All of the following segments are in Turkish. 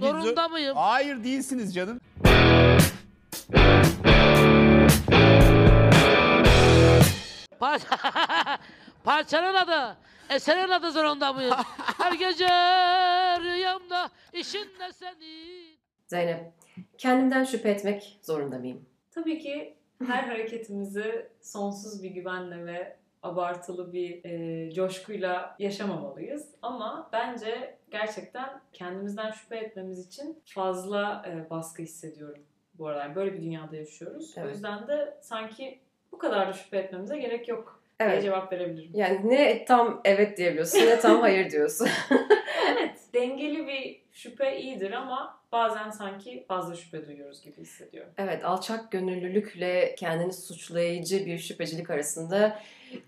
Zorunda mıyım? Hayır değilsiniz canım. Parça... Parçanın adı. Eserin adı zorunda mıyım? Her gece rüyamda işin de senin. Zeynep, kendimden şüphe etmek zorunda mıyım? Tabii ki her hareketimizi sonsuz bir güvenle ve abartılı bir e, coşkuyla yaşamamalıyız. Ama bence gerçekten kendimizden şüphe etmemiz için fazla e, baskı hissediyorum bu aralar. Böyle bir dünyada yaşıyoruz. Evet. O yüzden de sanki bu kadar da şüphe etmemize gerek yok diye Evet. cevap verebilirim. Yani ne tam evet diyebiliyorsun ne tam hayır diyorsun. Evet, dengeli bir şüphe iyidir ama bazen sanki fazla şüphe duyuyoruz gibi hissediyorum. Evet, alçak gönüllülükle kendini suçlayıcı bir şüphecilik arasında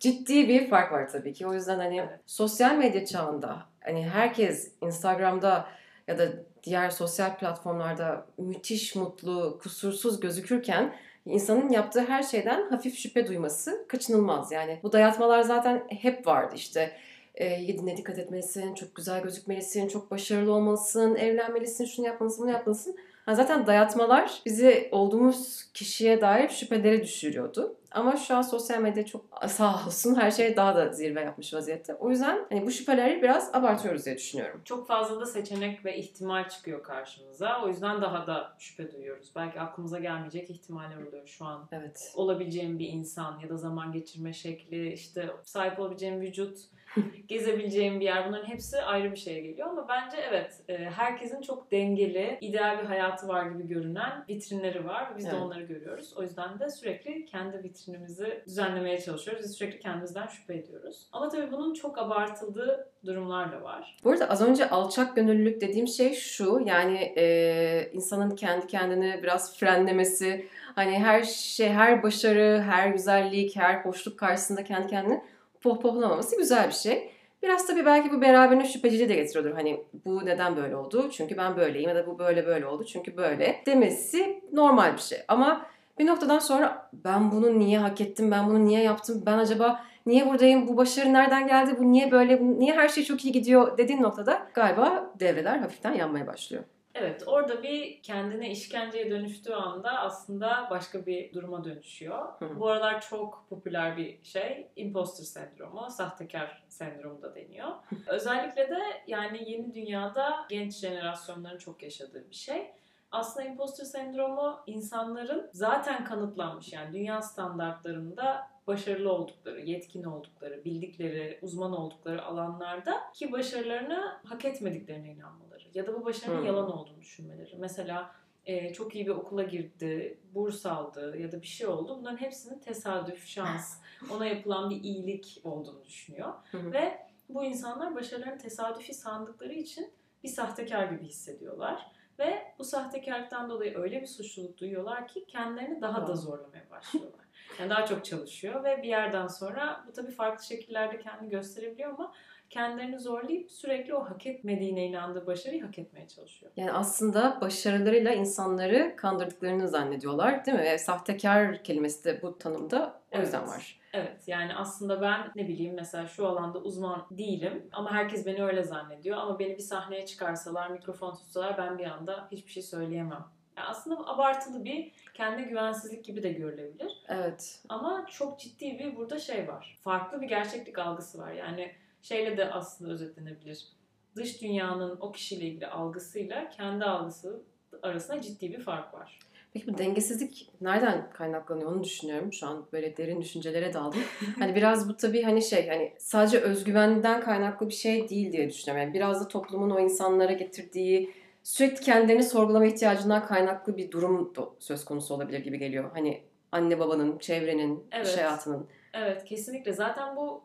ciddi bir fark var tabii ki. O yüzden hani Evet. sosyal medya çağında hani herkes Instagram'da ya da diğer sosyal platformlarda müthiş mutlu, kusursuz gözükürken insanın yaptığı her şeyden hafif şüphe duyması kaçınılmaz. Yani bu dayatmalar zaten hep vardı işte. E, yediğine dikkat etmelisin, çok güzel gözükmelisin, çok başarılı olmalısın, evlenmelisin, şunu yapmalısın, bunu yapmalısın. Ha, zaten dayatmalar bizi olduğumuz kişiye dair şüphelere düşürüyordu. Ama şu an sosyal medya çok sağ olsun her şey daha da zirve yapmış vaziyette. O yüzden hani bu şüpheleri biraz abartıyoruz diye düşünüyorum. Çok fazla da seçenek ve ihtimal çıkıyor karşımıza. O yüzden daha da şüphe duyuyoruz. Belki aklımıza gelmeyecek ihtimaller oluyor şu an. Evet. Olabileceğim bir insan ya da zaman geçirme şekli, işte sahip olabileceğim vücut, gezebileceğim bir yer bunların hepsi ayrı bir şeye geliyor. Ama bence evet e, herkesin çok dengeli, ideal bir hayatı var gibi görünen vitrinleri var. Biz de Evet. onları görüyoruz. O yüzden de sürekli kendi vitrinimizi düzenlemeye çalışıyoruz. Biz sürekli kendimizden şüphe ediyoruz. Ama tabii bunun çok abartıldığı durumlar da var. Bu arada az önce alçak gönüllülük dediğim şey şu yani e, insanın kendi kendini biraz frenlemesi hani her şey her başarı her güzellik her hoşluk karşısında kendi kendini pohpohlamaması güzel bir şey. Biraz tabii belki bu beraberine şüpheciliği de getiriyordur. Hani bu neden böyle oldu? Çünkü ben böyleyim ya da bu böyle böyle oldu çünkü böyle demesi normal bir şey. Ama bir noktadan sonra ben bunu niye hak ettim, ben bunu niye yaptım, ben acaba niye buradayım, bu başarı nereden geldi, bu niye böyle, niye her şey çok iyi gidiyor dediğin noktada galiba devreler hafiften yanmaya başlıyor. Evet, orada bir kendine işkenceye dönüştüğü anda aslında başka bir duruma dönüşüyor. Hı. Bu aralar çok popüler bir şey, imposter sendromu, sahtekar sendromu da deniyor. Özellikle de yani yeni dünyada genç jenerasyonların çok yaşadığı bir şey. Aslında imposter sendromu insanların zaten kanıtlanmış yani dünya standartlarında başarılı oldukları, yetkin oldukları, bildikleri, uzman oldukları alanlarda ki başarılarını hak etmediklerine inanmaları ya da bu başarının Hmm. yalan olduğunu düşünmeleri. Mesela e, çok iyi bir okula girdi, burs aldı ya da bir şey oldu. Bunların hepsinin tesadüf, şans, ona yapılan bir iyilik olduğunu düşünüyor. Ve bu insanlar başarılarını tesadüfi sandıkları için bir sahtekar gibi hissediyorlar. Ve bu sahtekarlıktan dolayı öyle bir suçluluk duyuyorlar ki kendilerini daha da zorlamaya başlıyorlar. Yani daha çok çalışıyor ve bir yerden sonra bu tabii farklı şekillerde kendini gösterebiliyor ama kendilerini zorlayıp sürekli o hak etmediğine inandığı başarıyı hak etmeye çalışıyor. Yani aslında başarılarıyla insanları kandırdıklarını zannediyorlar değil mi? Ve sahtekar kelimesi de bu tanımda o yüzden Evet. var. Evet yani aslında ben ne bileyim mesela şu alanda uzman değilim ama herkes beni öyle zannediyor ama beni bir sahneye çıkarsalar mikrofon tutsalar ben bir anda hiçbir şey söyleyemem. Yani aslında abartılı bir kendi güvensizlik gibi de görülebilir. Evet. Ama çok ciddi bir burada şey var. Farklı bir gerçeklik algısı var. Yani şeyle de aslında özetlenebilir. Dış dünyanın o kişiyle ilgili algısıyla kendi algısı arasında ciddi bir fark var. Peki bu dengesizlik nereden kaynaklanıyor onu düşünüyorum. Şu an böyle derin düşüncelere daldım. hani biraz bu tabii hani şey hani sadece özgüvenden kaynaklı bir şey değil diye düşünüyorum. Yani biraz da toplumun o insanlara getirdiği sürekli kendilerini sorgulama ihtiyacından kaynaklı bir durum da söz konusu olabilir gibi geliyor. Hani anne babanın, çevrenin, iş Evet. hayatının. Evet kesinlikle. Zaten bu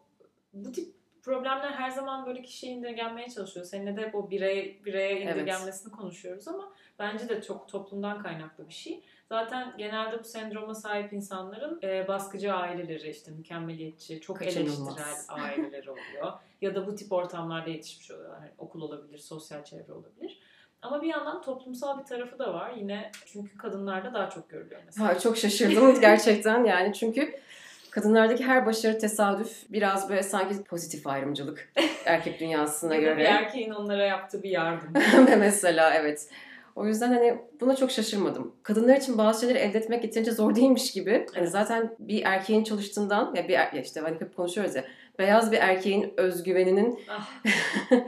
bu tip problemler her zaman böyle kişiye indirgenmeye çalışıyor. Seninle de hep o birey, bireye Evet. indirgenmesini konuşuyoruz ama bence de çok toplumdan kaynaklı bir şey. Zaten genelde bu sendroma sahip insanların e, baskıcı aileleri, işte mükemmeliyetçi, çok Kaçınılmaz. eleştirel aileleri oluyor. ya da bu tip ortamlarda yetişmiş oluyorlar. Yani okul olabilir, sosyal çevre olabilir. Ama bir yandan toplumsal bir tarafı da var. Yine çünkü kadınlarda daha çok görülüyor mesela. Ha, çok şaşırdım gerçekten yani çünkü kadınlardaki her başarı tesadüf biraz böyle sanki pozitif ayrımcılık erkek dünyasına Ya da bir göre. erkeğin onlara yaptığı bir yardım. Mesela evet. O yüzden hani buna çok şaşırmadım. Kadınlar için bazı şeyleri elde etmek yeterince zor değilmiş gibi. Hani zaten bir erkeğin çalıştığından ya bir er- ya işte hani hep konuşuyoruz ya. Beyaz bir erkeğin özgüveninin Ah.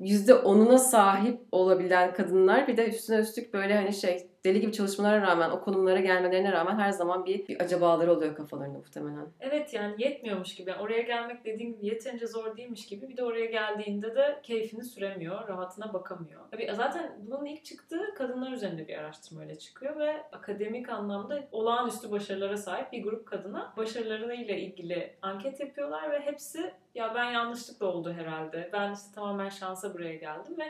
yüzde onuna sahip olabilen kadınlar bir de üstüne üstlük böyle hani şey deli gibi çalışmalara rağmen o konumlara gelmelerine rağmen her zaman bir, bir acabaları oluyor kafalarında muhtemelen. Evet yani yetmiyormuş gibi. Yani oraya gelmek dediğin gibi yeterince zor değilmiş gibi. Bir de oraya geldiğinde de keyfini süremiyor, rahatına bakamıyor. Tabii zaten bunun ilk çıktığı kadınlar üzerinde bir araştırma öyle çıkıyor ve akademik anlamda olağanüstü başarılara sahip bir grup kadına başarılarıyla ilgili anket yapıyorlar ve hepsi ya ben yanlışlıkla oldu herhalde. Ben işte tamamen şansa buraya geldim ve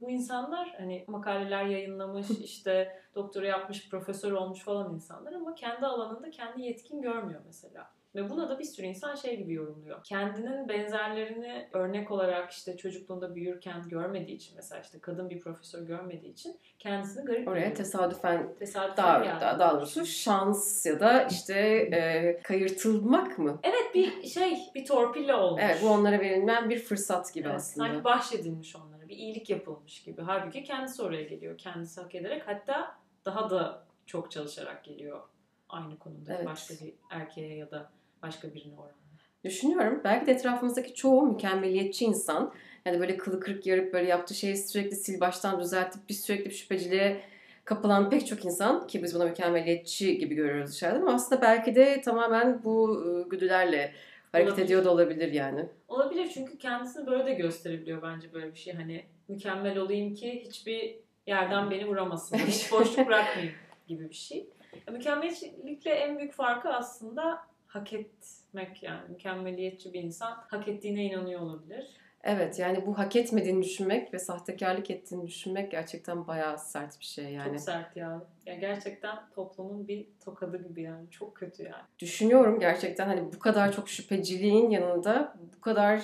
bu insanlar hani makaleler yayınlamış, işte doktora yapmış, profesör olmuş falan insanlar ama kendi alanında kendi yetkin görmüyor mesela. Ve buna da bir sürü insan şey gibi yorumluyor. Kendinin benzerlerini örnek olarak işte çocukluğunda büyürken görmediği için mesela işte kadın bir profesör görmediği için kendisini garip Oraya buluyor. tesadüfen Tesadüfen daha, geldi. daha, doğrusu şans ya da işte e, kayırtılmak mı? Evet bir şey, bir torpille olmuş. Evet bu onlara verilen bir fırsat gibi Evet, aslında. Sanki bahşedilmiş onlara. Bir iyilik yapılmış gibi. Halbuki kendisi oraya geliyor. Kendisi hak ederek hatta daha da çok çalışarak geliyor. Aynı konumda Evet. başka bir erkeğe ya da başka birine oranla. Düşünüyorum. Belki de etrafımızdaki çoğu mükemmeliyetçi insan. Yani böyle kılı kırık yarıp böyle yaptığı şeyi sürekli sil baştan düzeltip bir sürekli bir şüpheciliğe kapılan pek çok insan ki biz buna mükemmeliyetçi gibi görüyoruz dışarıdan ama aslında belki de tamamen bu e, güdülerle hareket Olabilir. ediyor da olabilir yani. Olabilir çünkü kendisini böyle de gösterebiliyor bence böyle bir şey. Hani mükemmel olayım ki hiçbir yerden beni vuramasın. Hiç boşluk bırakmayayım gibi bir şey. Ya, Mükemmeliyetçilikle en büyük farkı aslında hak etmek yani. Mükemmeliyetçi bir insan hak ettiğine inanıyor olabilir. Evet yani bu hak etmediğini düşünmek ve sahtekarlık ettiğini düşünmek gerçekten bayağı sert bir şey yani. Çok sert ya. Ya gerçekten toplumun bir tokadı gibi yani. Çok kötü yani. düşünüyorum gerçekten hani bu kadar çok şüpheciliğin yanında bu kadar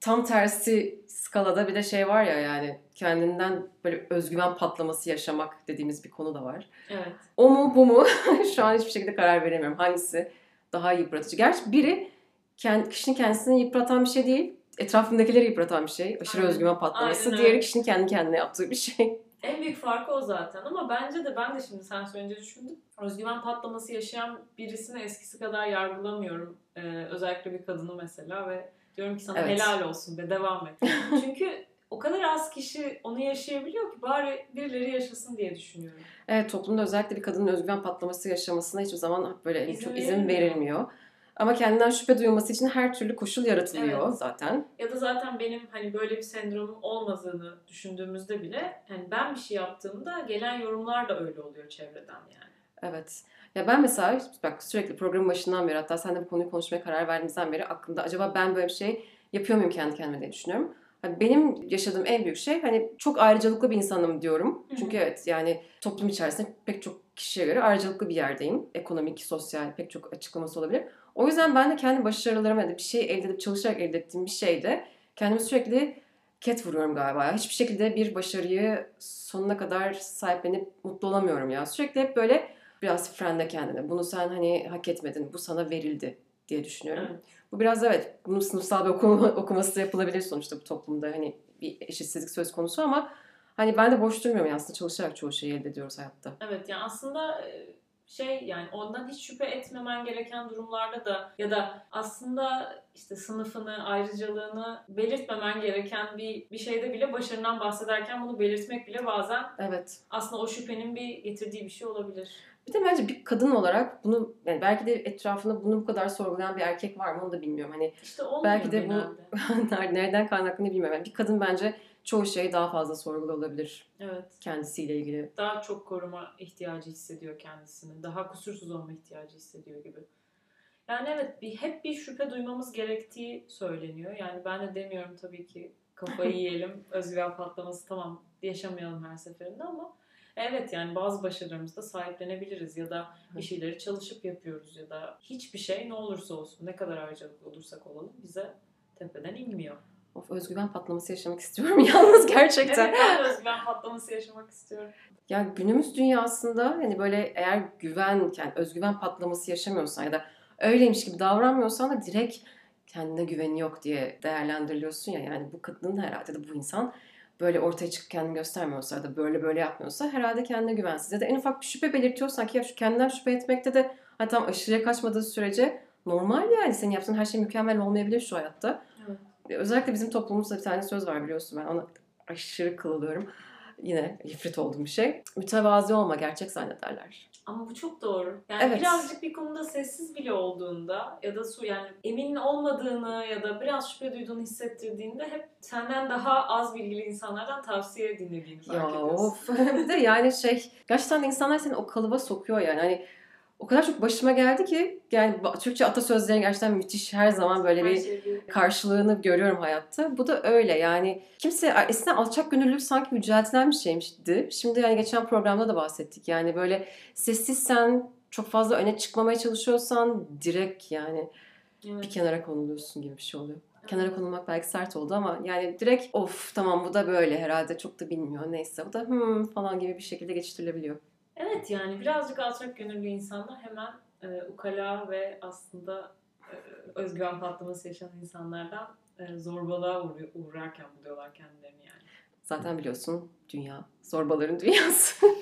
tam tersi skalada bir de şey var ya yani kendinden böyle özgüven patlaması yaşamak dediğimiz bir konu da var. Evet. O mu bu mu? Şu an hiçbir şekilde karar veremiyorum. Hangisi daha yıpratıcı? Gerçi biri kişinin kendisini yıpratan bir şey değil. Etrafındakileri yıpratan bir şey. Aşırı Aynen. özgüven patlaması. Aynen. Diğeri kişinin kendi kendine yaptığı bir şey. En büyük farkı o zaten ama bence de ben de şimdi sen söyleyince düşündüm. Özgüven patlaması yaşayan birisini eskisi kadar yargılamıyorum. Ee, özellikle bir kadını mesela ve diyorum ki sana Evet. helal olsun ve devam et. Çünkü o kadar az kişi onu yaşayabiliyor ki bari birileri yaşasın diye düşünüyorum. Evet toplumda özellikle bir kadının özgüven patlaması yaşamasına hiçbir zaman böyle İzin çok izin verilmiyor. verilmiyor. Ama kendinden şüphe duyulması için her türlü koşul yaratılıyor Evet. zaten. Ya da zaten benim hani böyle bir sendromum olmadığını düşündüğümüzde bile hani ben bir şey yaptığımda gelen yorumlar da öyle oluyor çevreden yani. Evet. Ya ben mesela bak sürekli programın başından beri hatta sen de bu konuyu konuşmaya karar verdiğimizden beri aklımda acaba ben böyle bir şey yapıyor muyum kendi kendime diye düşünüyorum. Hani benim yaşadığım en büyük şey hani çok ayrıcalıklı bir insanım diyorum. Çünkü evet yani toplum içerisinde pek çok kişiye göre ayrıcalıklı bir yerdeyim. Ekonomik, sosyal pek çok açıklaması olabilir. O yüzden ben de kendi başarılarımı ya da bir şey elde edip çalışarak elde ettiğim bir şeyde kendimi sürekli ket vuruyorum galiba. ya. Hiçbir şekilde bir başarıyı sonuna kadar sahiplenip mutlu olamıyorum ya. Sürekli hep böyle biraz frenle kendine. Bunu sen hani hak etmedin, bu sana verildi diye düşünüyorum. Evet. Bu biraz evet, bunun sınıfsal bir okuma, okuması da yapılabilir sonuçta bu toplumda hani bir eşitsizlik söz konusu ama hani ben de boş durmuyorum ya aslında çalışarak çoğu şeyi elde ediyoruz hayatta. Evet yani aslında şey yani ondan hiç şüphe etmemen gereken durumlarda da ya da aslında işte sınıfını, ayrıcalığını belirtmemen gereken bir bir şeyde bile başarından bahsederken bunu belirtmek bile bazen Evet. aslında o şüphenin bir getirdiği bir şey olabilir. Bir de bence bir kadın olarak bunu yani belki de etrafında bunu bu kadar sorgulayan bir erkek var mı onu da bilmiyorum. Hani İşte Belki de bu- nereden kaynaklı bilmiyorum. Yani bir kadın bence çoğu şeyi daha fazla sorguluyor olabilir Evet. kendisiyle ilgili. Daha çok koruma ihtiyacı hissediyor kendisini. Daha kusursuz olma ihtiyacı hissediyor gibi. Yani evet bir, hep bir şüphe duymamız gerektiği söyleniyor. Yani ben de demiyorum tabii ki kafayı yiyelim, özgüven patlaması tamam yaşamayalım her seferinde ama evet yani bazı başarılarımızda sahiplenebiliriz ya da bir şeyleri çalışıp yapıyoruz ya da hiçbir şey ne olursa olsun ne kadar harcalıklı olursak olalım bize tepeden inmiyor. Of özgüven patlaması yaşamak istiyorum yalnız gerçekten. Evet ben özgüven patlaması yaşamak istiyorum. Ya günümüz dünyasında hani böyle eğer güven, yani özgüven patlaması yaşamıyorsan ya da öyleymiş gibi davranmıyorsan da direkt kendine güveni yok diye değerlendiriliyorsun ya. Yani bu kadının herhalde de bu insan böyle ortaya çıkıp kendini göstermiyorsa da böyle böyle yapmıyorsa herhalde kendine güvensiz. Ya da en ufak bir şüphe belirtiyorsan ki ya şu kendinden şüphe etmekte de hani tam aşırıya kaçmadığı sürece normal yani. Senin yaptığın her şey mükemmel olmayabilir şu hayatta. Evet. Özellikle bizim toplumumuzda bir tane söz var biliyorsun ben ona aşırı kılıyorum. Yine ifrit olduğum bir şey. Mütevazi olma gerçek zannederler. Ama bu çok doğru. Yani Evet. birazcık bir konuda sessiz bile olduğunda ya da su yani emin olmadığını ya da biraz şüphe duyduğunu hissettirdiğinde hep senden daha az bilgili insanlardan tavsiye dinlediğini fark Ya ediyorsun. of. bir de yani şey gerçekten insanlar seni o kalıba sokuyor yani. Hani o kadar çok başıma geldi ki yani Türkçe atasözleri gerçekten müthiş her zaman böyle bir şey bir- karşılığını görüyorum hayatta. Bu da öyle yani. Kimse eskiden alçak gönüllülük sanki yüceltilen bir şeymişti. Şimdi yani geçen programda da bahsettik. Yani böyle sessizsen çok fazla öne çıkmamaya çalışıyorsan direkt yani bir Evet. kenara konuluyorsun gibi bir şey oluyor. Kenara konulmak belki sert oldu ama yani direkt of tamam bu da böyle herhalde çok da bilmiyor neyse bu da hmm falan gibi bir şekilde geçiştirilebiliyor. Evet yani birazcık alçak gönüllü insanlar hemen e, ukala ve aslında e, özgüven patlaması yaşayan insanlardan e, zorbalığa uğru- uğrarken buluyorlar kendilerini yani. Zaten biliyorsun dünya zorbaların dünyası.